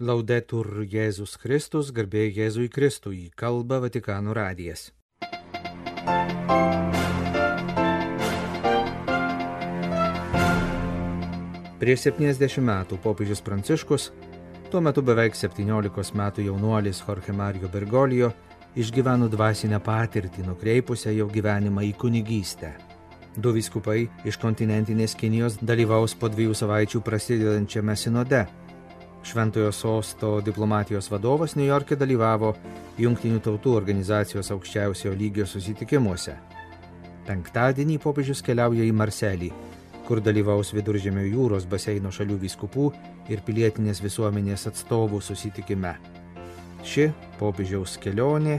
Laudetur Jėzus Kristus, garbė Jėzui Kristui, kalba Vatikano radijas. Prieš 70 metų popiežius Pranciškus, tuo metu beveik 17 metų jaunuolis Jorge Mario Bergolijo, išgyveno dvasinę patirtį, nukreipusią jau gyvenimą į kunigystę. Du viskupai iš kontinentinės Kinijos dalyvaus po dviejų savaičių prasidedančiame sinode Šventojo sosto diplomatijos vadovas New York'e dalyvavo Junktinių tautų organizacijos aukščiausiojo lygio susitikimuose. Penktadienį popiežius keliauja į Marselį, kur dalyvaus Viduržėmio jūros baseino šalių vyskupų ir pilietinės visuomenės atstovų susitikime. Ši popiežiaus kelionė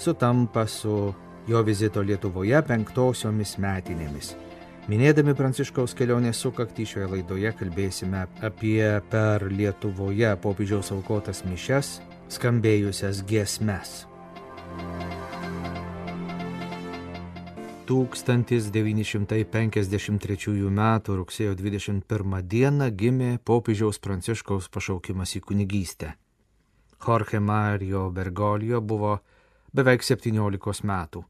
sutampa su jo vizito Lietuvoje penktosiomis metinėmis. Minėdami Pranciškaus kelionės sukakti šioje laidoje kalbėsime apie per Lietuvoje popiežiaus aukotas mišes skambėjusias giesmes. 1953 m. rugsėjo 21 d. gimė popiežiaus Pranciškaus pašaukimas į kunigystę. Jorge Mario Bergoglio buvo beveik 17 metų.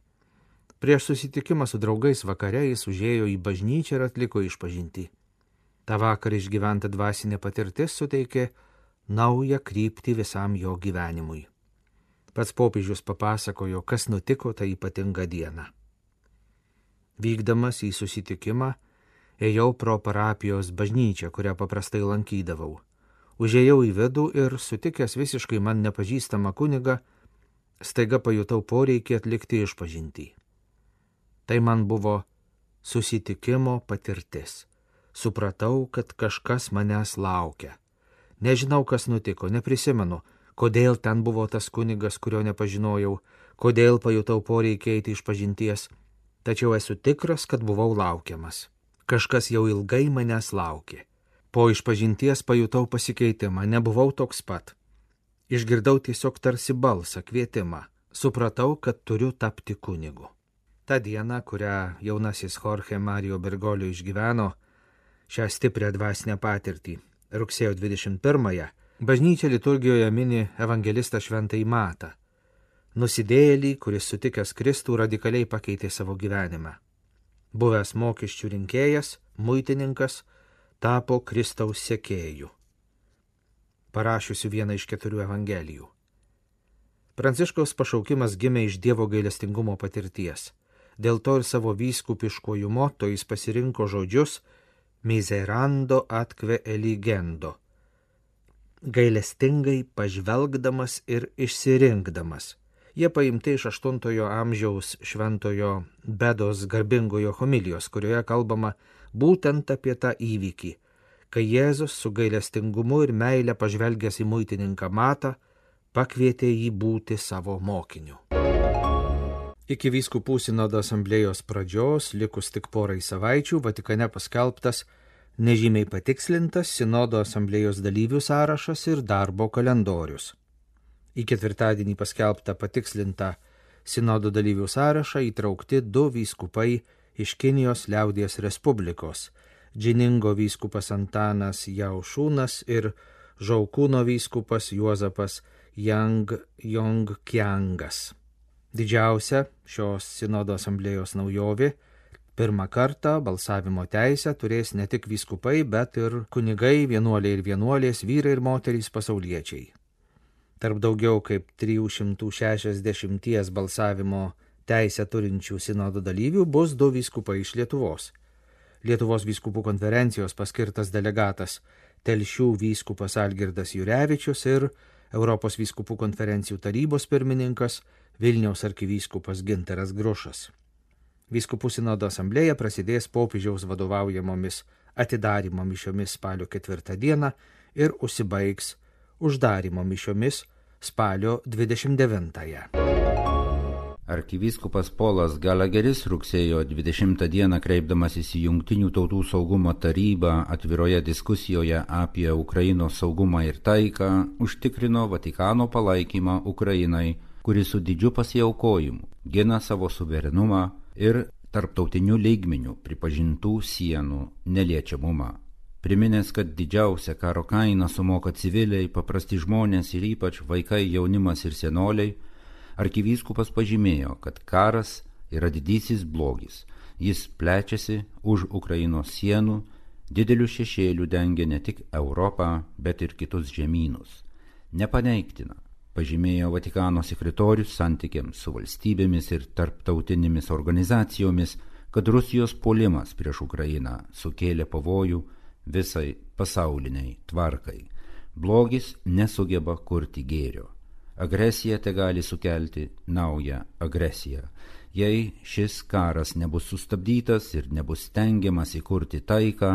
Prieš susitikimą su draugais vakare jis užėjo į bažnyčią ir atliko išpažinti. Ta vakar išgyventa dvasinė patirtis suteikė naują kryptį visam jo gyvenimui. Pats popiežius papasakojo, kas nutiko tą ypatingą dieną. Vykdamas į susitikimą, ėjau pro parapijos bažnyčią, kurią paprastai lankydavau. Užėjau į vidų ir, sutikęs visiškai man nepažįstamą kunigą, staiga pajutau poreikį atlikti išpažintį. Tai man buvo susitikimo patirtis. Supratau, kad kažkas manęs laukia. Nežinau, kas nutiko, neprisimenu, kodėl ten buvo tas kunigas, kurio nepažinojau, kodėl pajutau poreikį eiti iš pažinties, tačiau esu tikras, kad buvau laukiamas. Kažkas jau ilgai manęs laukė. Po išpažinties pajutau pasikeitimą, nebuvau toks pat. Išgirdau tiesiog tarsi balsą, kvietimą. Supratau, kad turiu tapti kunigu. Ta diena, kurią jaunasis Jorge Mario Bergolio išgyveno, šią stiprią dvasinę patirtį, rugsėjo 21-ąją, bažnyčia liturgijoje mini evangelistą Šventąjį Matą, nusidėjėlį, kuris sutikęs Kristų radikaliai pakeitė savo gyvenimą. Buvęs mokesčių rinkėjas, muitininkas, tapo Kristaus sekėjų, parašiusiu vieną iš keturių evangelijų. Pranciškaus pašaukimas gimė iš Dievo gailestingumo patirties dėl to ir savo vyskupiškojų moto jis pasirinko žodžius miserando atkve eligendo - gailestingai pažvelgdamas ir išsirinkdamas. Jie paimti iš 8 amžiaus šventojo Bedos garbingojo homilijos, kurioje kalbama būtent apie tą įvykį, kai Jėzus su gailestingumu ir meile pažvelgęs į muitininką matą, pakvietė jį būti savo mokiniu. Iki vyskupų sinodo asamblėjos pradžios, likus tik porai savaičių, Vatikane paskelbtas nežymiai patikslintas sinodo asamblėjos dalyvių sąrašas ir darbo kalendorius. Į ketvirtadienį paskelbtą patikslintą sinodo dalyvių sąrašą įtraukti du vyskupai iš Kinijos liaudies Respublikos - Džiningo vyskupas Antanas Jaušūnas ir Žaukūno vyskupas Juozapas Yang Jong Kiangas. Didžiausia šios sinodo asamblėjos naujovė - pirmą kartą balsavimo teisę turės ne tik vyskupai, bet ir kunigai, vienuoliai ir vienuolės, vyrai ir moterys pasauliečiai. Tarp daugiau kaip 360 balsavimo teisę turinčių sinodo dalyvių bus du vyskupai iš Lietuvos. Lietuvos vyskupų konferencijos paskirtas delegatas Telšių vyskupas Algirdas Jurevičius ir Europos vyskupų konferencijų tarybos pirmininkas Vilniaus arkivyskupas Ginteras Grušas. Vyskupų sinodo asamblėja prasidės popiežiaus vadovaujamomis atidarimo mišiomis spalio ketvirtą dieną ir užsibaigs uždarimo mišiomis spalio 29-ąją. Arkivyskupas Polas Galageris rugsėjo 20 dieną kreipdamasis į Junktinių tautų saugumo tarybą atviroje diskusijoje apie Ukrainos saugumą ir taiką užtikrino Vatikano palaikymą Ukrainai kuris su didžiu pasiaukojimu gina savo suverenumą ir tarptautiniu lygmeniu pripažintų sienų neliečiamumą. priminęs, kad didžiausią karo kainą sumoka civiliai, paprasti žmonės ir ypač vaikai, jaunimas ir senoliai, arkivyskupas pažymėjo, kad karas yra didysis blogis. Jis plečiasi už Ukrainos sienų, didelių šešėlių dengia ne tik Europą, bet ir kitus žemynus. Nepaneiktina, pažymėjo Vatikano sekretorius santykiams su valstybėmis ir tarptautinėmis organizacijomis, kad Rusijos puolimas prieš Ukrainą sukėlė pavojų visai pasauliniai tvarkai. Blogis nesugeba kurti gėrio. Agresija te gali sukelti naują agresiją. Jei šis karas nebus sustabdytas ir nebus tengiamas įkurti taiką,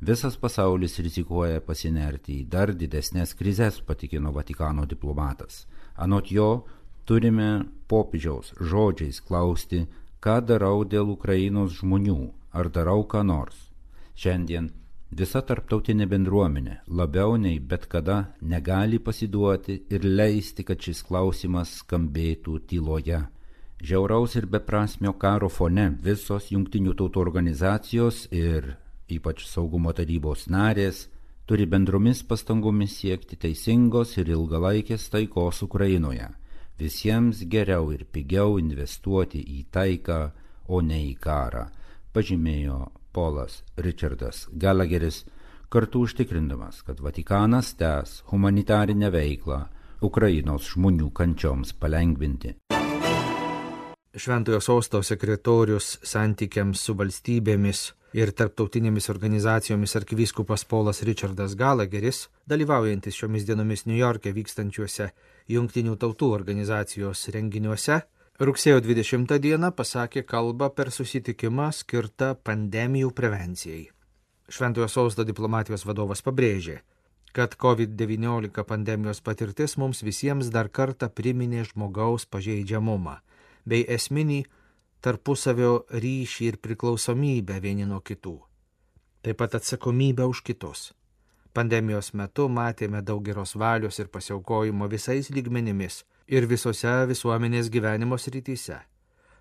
visas pasaulis rizikuoja pasinerti į dar didesnės krizės, patikino Vatikano diplomatas. Anot jo, turime popiežiaus žodžiais klausti, ką darau dėl Ukrainos žmonių, ar darau ką nors. Šiandien Visa tarptautinė bendruomenė labiau nei bet kada negali pasiduoti ir leisti, kad šis klausimas skambėtų tyloje. Žiauraus ir beprasmio karo fone visos jungtinių tautų organizacijos ir ypač saugumo tarybos narės turi bendromis pastangomis siekti teisingos ir ilgalaikės taikos Ukrainoje. Visiems geriau ir pigiau investuoti į taiką, o ne į karą, pažymėjo Polas Richardas Gallagheris, kartu užtikrindamas, kad Vatikanas tęs humanitarinę veiklą Ukrainos žmonių kančioms palengvinti. Šventojo sosto sekretorius santykiams su valstybėmis ir tarptautinėmis organizacijomis arkivyskupas Polas Richardas Gallagheris, dalyvaujantis šiomis dienomis New York'e vykstančiuose Junktinių tautų organizacijos renginiuose, Rugsėjo 20 dieną pasakė kalbą per susitikimą skirtą pandemijų prevencijai. Šventojo Sausto diplomatijos vadovas pabrėžė, kad COVID-19 pandemijos patirtis mums visiems dar kartą priminė žmogaus pažeidžiamumą bei esminį tarpusavio ryšį ir priklausomybę vieni nuo kitų. Taip pat atsakomybę už kitus. Pandemijos metu matėme daug geros valios ir pasiaukojimo visais lygmenimis ir visose visuomenės gyvenimo srityse.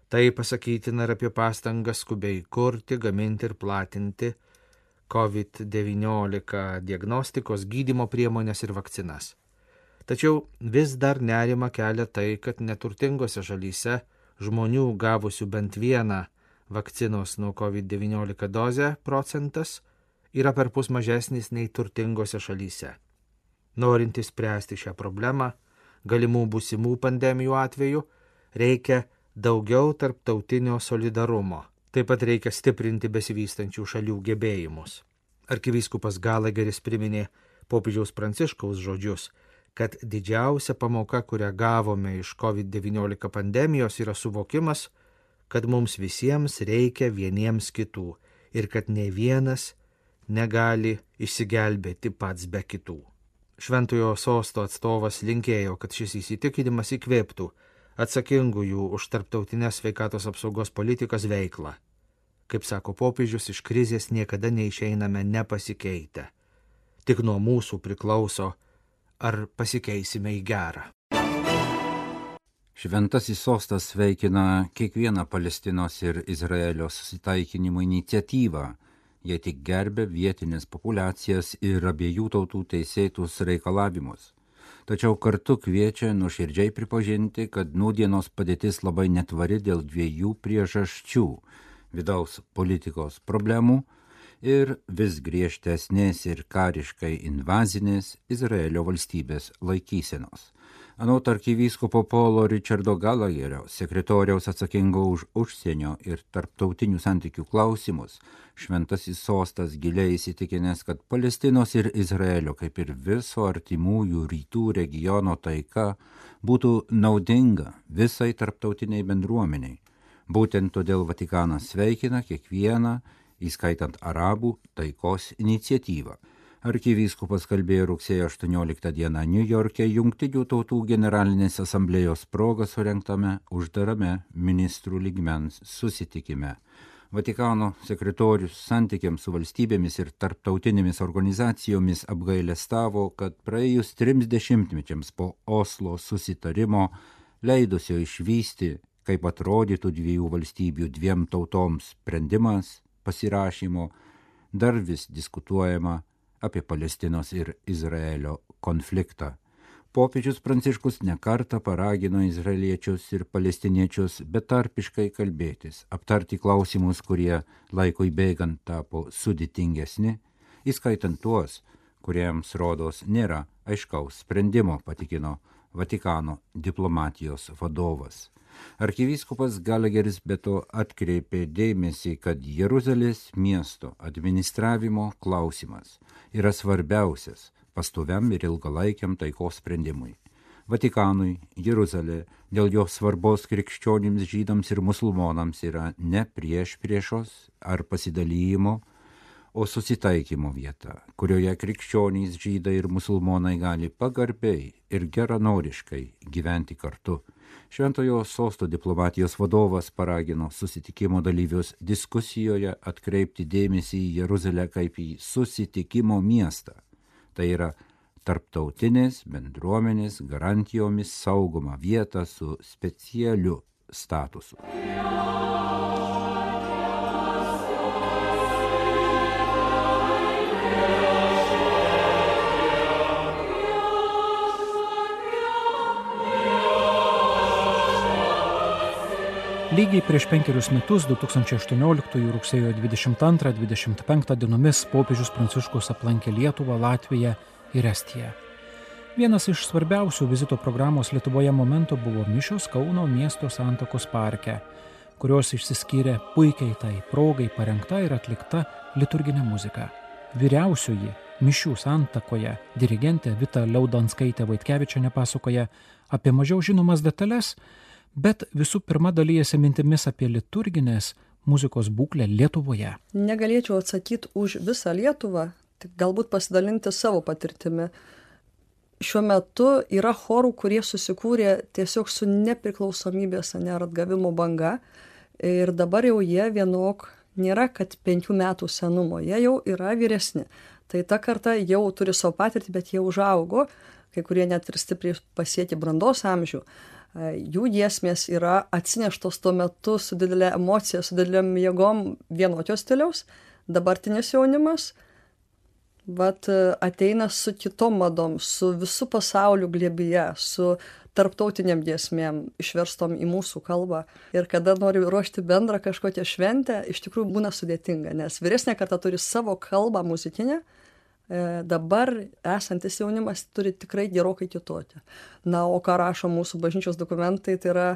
Tai pasakytina ir apie pastangas skubiai kurti, gaminti ir platinti COVID-19 diagnostikos gydymo priemonės ir vakcinas. Tačiau vis dar nerima kelia tai, kad neturtingose šalyse žmonių gavusių bent vieną vakcinos nuo COVID-19 dozę procentas yra per pus mažesnis nei turtingose šalyse. Norintys spręsti šią problemą, galimų būsimų pandemijų atveju, reikia daugiau tarptautinio solidarumo. Taip pat reikia stiprinti besivystančių šalių gebėjimus. Arkivyskupas Galageris priminė popiežiaus pranciškaus žodžius, kad didžiausia pamoka, kurią gavome iš COVID-19 pandemijos, yra suvokimas, kad mums visiems reikia vieniems kitų ir kad ne vienas negali išsigelbėti pats be kitų. Šventojo sosto atstovas linkėjo, kad šis įsitikinimas įkvėptų atsakingųjų už tarptautinės sveikatos apsaugos politikas veiklą. Kaip sako popiežius, iš krizės niekada neišeiname nepasikeitę. Tik nuo mūsų priklauso, ar pasikeisime į gerą. Šventasis sostas sveikina kiekvieną Palestinos ir Izraelio susitaikinimo iniciatyvą jie tik gerbė vietinės populiacijas ir abiejų tautų teisėtus reikalavimus. Tačiau kartu kviečia nuoširdžiai pripažinti, kad nūdienos padėtis labai netvari dėl dviejų priežasčių - vidaus politikos problemų ir vis griežtesnės ir kariškai invazinės Izraelio valstybės laikysenos. Anot arkivyskupo Polo Richardo Galagerio, sekretoriaus atsakingo už užsienio ir tarptautinių santykių klausimus, šventasis sostas giliai įsitikinęs, kad Palestinos ir Izraelio, kaip ir viso artimųjų rytų regiono taika, būtų naudinga visai tarptautiniai bendruomeniai. Būtent todėl Vatikanas sveikina kiekvieną, įskaitant arabų, taikos iniciatyvą arkivyskupas kalbėjo rugsėjo 18 dieną New York'e Junktinių tautų generalinės asamblėjos proga surenktame uždarame ministrų lygmens susitikime. Vatikano sekretorius santykiams su valstybėmis ir tarptautinėmis organizacijomis apgailestavo, kad praėjus trims dešimtmečiams po Oslo susitarimo leidusio išvysti, kaip atrodytų dviejų valstybių dviem tautoms sprendimas pasirašymo, dar vis diskutuojama apie Palestinos ir Izraelio konfliktą. Popiežius Pranciškus nekarta paragino izraeliečius ir palestiniečius betarpiškai kalbėtis, aptarti klausimus, kurie laikui bėgant tapo sudėtingesni, įskaitant tuos, kuriems rodos nėra aiškaus sprendimo, patikino Vatikano diplomatijos vadovas. Arkivyskupas Galageris be to atkreipė dėmesį, kad Jeruzalės miesto administravimo klausimas yra svarbiausias pastoviam ir ilgalaikiam taikos sprendimui. Vatikanui Jeruzalė dėl jo svarbos krikščionims, žydams ir musulmonams yra ne prieš priešos ar pasidalymo, o susitaikymo vieta, kurioje krikščionys, žydai ir musulmonai gali pagarbiai ir geranoriškai gyventi kartu. Šventojo sosto diplomatijos vadovas paragino susitikimo dalyvius diskusijoje atkreipti dėmesį į Jeruzalę kaip į susitikimo miestą tai yra tarptautinės bendruomenės garantijomis saugomą vietą su specialiu statusu. Lygiai prieš penkerius metus, 2018 rugsėjo 22-25 dienomis, popiežius Pranciškus aplankė Lietuvą, Latviją ir Estiją. Vienas iš svarbiausių vizito programos Lietuvoje momentų buvo mišios Kauno miesto santokos parke, kurios išsiskyrė puikiai tai progai parengta ir atlikta liturginė muzika. Vyriausioji mišių santakoje dirigentė Vita Liaudanskaitė Vaitkevičia nepasakoja apie mažiau žinomas detalės, bet visų pirma dalyjasi mintimis apie liturginės muzikos būklę Lietuvoje. Negalėčiau atsakyti už visą Lietuvą, tik galbūt pasidalinti savo patirtimi. Šiuo metu yra chorų, kurie susikūrė tiesiog su nepriklausomybės, ne atgavimo banga. Ir dabar jau jie vienok nėra, kad penkių metų senumo, jie jau yra vyresni. Tai ta karta jau turi savo patirtį, bet jie užaugo, kai kurie net ir stipriai pasiekė brandos amžių jų giesmės yra atsineštos tuo metu su didelė emocija, su dideliam jėgom vienokios stiliaus, dabartinis jaunimas vat, ateina su kitom madom, su visų pasauliu glėbyje, su tarptautiniam giesmėm išverstom į mūsų kalbą. Ir kada nori ruošti bendrą kažkokią šventę, iš tikrųjų būna sudėtinga, nes vyresnė karta turi savo kalbą muzikinę, E, dabar esantis jaunimas turi tikrai gerokai kitokią. Na, o ką rašo mūsų bažnyčios dokumentai, tai yra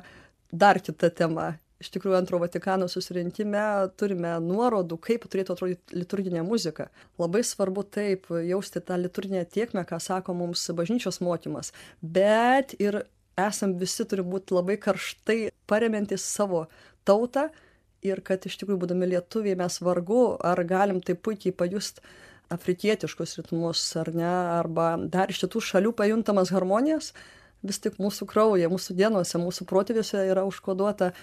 dar kita tema. Iš tikrųjų, antro Vatikano susirinkime turime nuorodų, kaip turėtų atrodyti liturginė muzika. Labai svarbu taip jausti tą liturginę tiekmę, ką sako mums bažnyčios mokymas, bet ir esam visi turi būti labai karštai paremiantis savo tautą ir kad iš tikrųjų būdami lietuviai mes vargu ar galim taip puikiai pajusti afrikietiškus ritmus ar ne, arba dar iš kitų šalių pajuntamas harmonijas, vis tik mūsų kraujyje, mūsų dienose, mūsų protėviuose yra užkoduota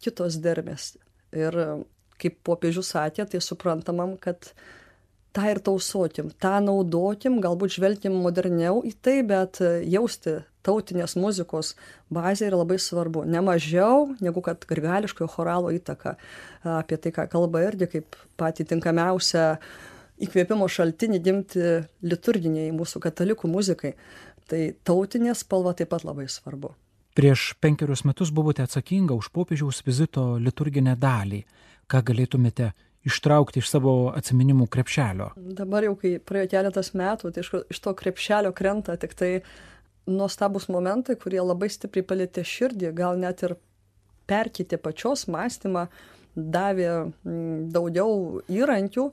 kitos dermės. Ir kaip popiežius sakė, tai suprantamam, kad tą ir tausokim, tą naudokim, galbūt žvelgim moderniau į tai, bet jausti tautinės muzikos bazė yra labai svarbu. Ne mažiau negu kad grigališkojo choralo įtaka. Apie tai, ką kalba irgi kaip pati tinkamiausia įkvėpimo šaltinį gimti liturginiai mūsų katalikų muzikai. Tai tautinė spalva taip pat labai svarbu. Prieš penkerius metus buvote atsakinga už popiežiaus vizito liturginę dalį. Ką galėtumėte ištraukti iš savo atminimų krepšelio? Dabar jau, kai praėjo keletas metų, tai iš, iš to krepšelio krenta tik tai nuostabus momentai, kurie labai stipriai palėtė širdį, gal net ir perkite pačios mąstymą, davė mm, daugiau įrankių,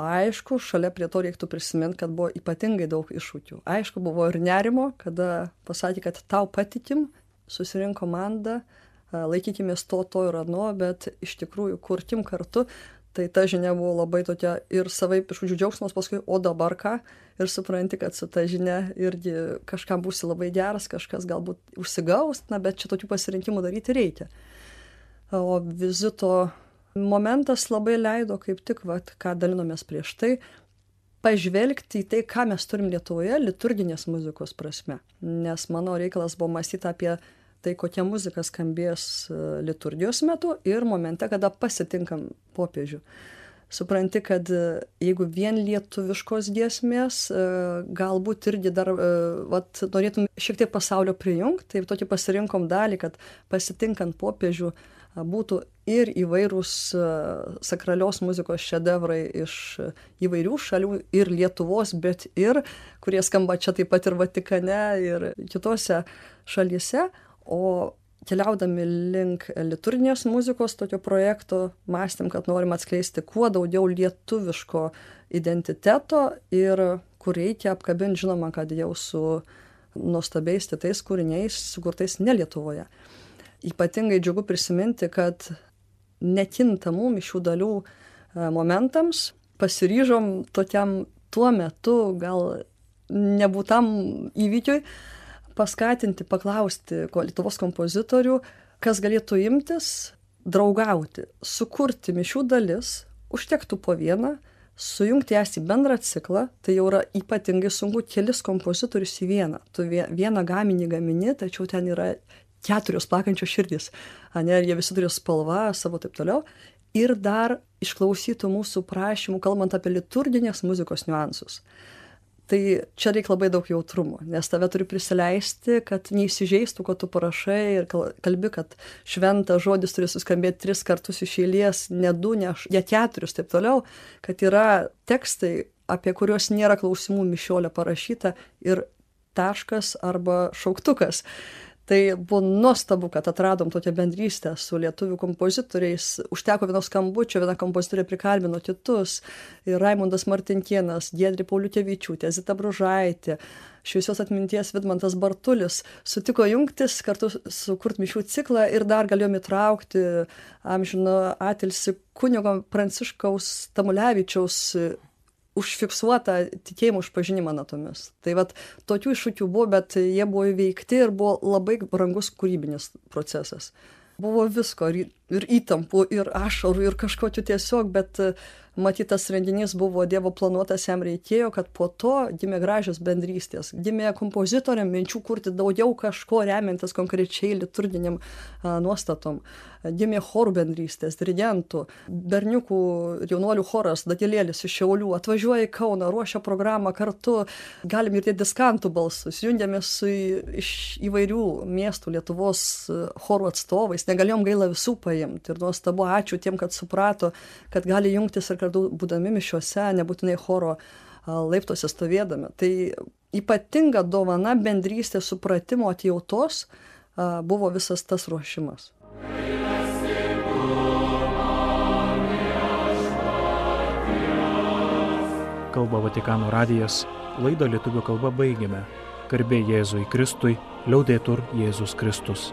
aišku, šalia prie to reiktų prisimint, kad buvo ypatingai daug iššūkių. Aišku, buvo ir nerimo, kada pasakė, kad tau patikim, susirinko komanda, laikykimės to, to ir ano, bet iš tikrųjų kurkim kartu. Tai ta žinia buvo labai tokia ir savai išūdžių džiaugsmas, paskui, o dabar ką, ir supranti, kad su ta žinia irgi kažkam būsi labai geras, kažkas galbūt užsigaus, na, bet čia tokių pasirinkimų daryti reikia. O vizito momentas labai leido kaip tik, vat, ką dalinomės prieš tai, pažvelgti į tai, ką mes turim Lietuvoje liturginės muzikos prasme. Nes mano reikalas buvo mąstyti apie tai, kokia muzika skambės e, liturgijos metu ir momente, kada pasitinkam popiežių. supranti, kad e, jeigu vien lietuviškos giesmės, e, galbūt irgi dar, vat, norėtum šiek tiek pasaulio prijungti, tai tokį pasirinkom dalį, kad pasitinkant popiežių būtų ir įvairūs sakralios muzikos šedevrai iš įvairių šalių ir Lietuvos, bet ir, kurie skamba čia taip pat ir Vatikane ir kitose šalyse, o keliaudami link liturginės muzikos tokio projekto mąstėm, kad norim atskleisti kuo daugiau lietuviško identiteto ir kur reikia apkabinti, žinoma, kad jau su nuostabiais kitais kūriniais, sukurtais ne Lietuvoje. Ypatingai džiugu prisiminti, kad nekintamų mišių dalių e, momentams pasiryžom tokiam tuo metu gal nebūtam įvykiui, paskatinti, paklausti Lietuvos kompozitorių, kas galėtų imtis, draugauti, sukurti mišių dalis, užtektų po vieną, sujungti jas į bendrą ciklą, tai jau yra ypatingai sunku kelis kompozitorius į vieną. Tu vieną gaminį gamini, tačiau ten yra keturios plakančios širdys, ne, ir jie visi turi spalvą, savo taip toliau. Ir dar išklausytų mūsų prašymų, kalbant apie liturginės muzikos niuansus tai čia reik labai daug jautrumo nes tave turi prisileisti kad neįsižeistų ko tu parašai ir kalbi kad šventas žodis turi suskambėt tris kartus iš eilės ne du ne ne keturis taip toliau kad yra tekstai apie kuriuos nėra klausimų mišiole parašyta ir taškas arba šauktukas tai buvo nuostabu kad atradom tokią bendrystę su lietuvių kompozitoriais. Užteko vieno skambučio viena kompozitorė prikalbino kitus. Ir raimundas martinkėnas giedrė pauliukevičiūtė zita bružaitė šviesios atminties vidmantas bartulis sutiko jungtis kartu sukurt mišių ciklą ir dar galėjom įtraukti amžiną atilsį kunigo pranciškaus tamulevičiaus užfiksuotą tikėjimo išpažinimą natomis tai vat tokių iššūkių buvo bet jie buvo įveikti ir buvo labai brangus kūrybinis procesas. Buvo visko ir ir įtampų ir ašarų ir kažkokių tiesiog bet matyt tas renginys buvo dievo planuotas jam reikėjo kad po to gimė gražios bendrystės gimė kompozitoriam minčių kurti daugiau kažko remiantis konkrečiai liturginėm nuostatom. Gimė chorų bendrystės dirigentų berniukų jaunuolių choras datilėlis iš šiaulių atvažiuoja į kauną ruošia programą kartu galim girdėt diskantų balsus jungiamės su iš įvairių miestų lietuvos chorų atstovais negalėjom gaila visų paimt ir nuostabu ačiū tiem kad suprato kad gali jungtis ir kartu būdami mišiose, nebūtinai choro laiptuose stovėdami. Tai ypatinga dovana bendrystės supratimo atjautos buvo visas tas ruošimas. Kalba Vatikano radijas, laidą lietuvių kalba baigėme. Garbė Jėzui Kristui, liaudėtur Jėzus Kristus.